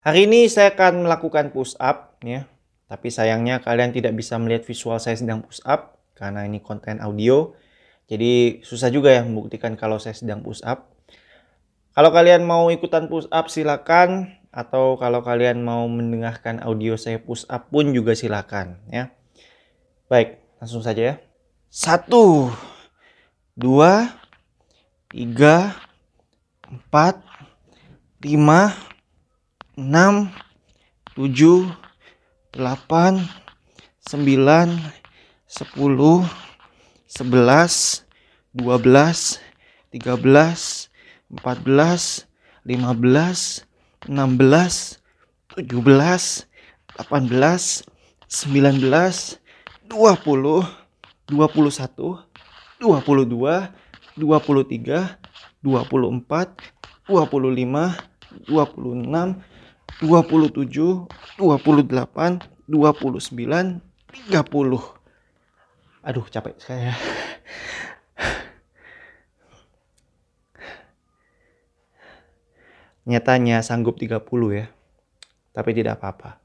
Hari ini saya akan melakukan push up ya. Tapi sayangnya kalian tidak bisa melihat visual saya sedang push up karena ini konten audio. Jadi susah juga ya membuktikan kalau saya sedang push up. Kalau kalian mau ikutan push up silakan atau kalau kalian mau mendengarkan audio saya push up pun juga silakan ya. Baik, langsung saja ya. Satu, dua, tiga, empat, lima, 6 7 8 9 10 11 12 13 14 15 16 17 18 19 20 21 22 23 24 25 26 27, 28, 29, 30. Aduh, capek saya. Nyatanya sanggup 30 ya. Tapi tidak apa-apa.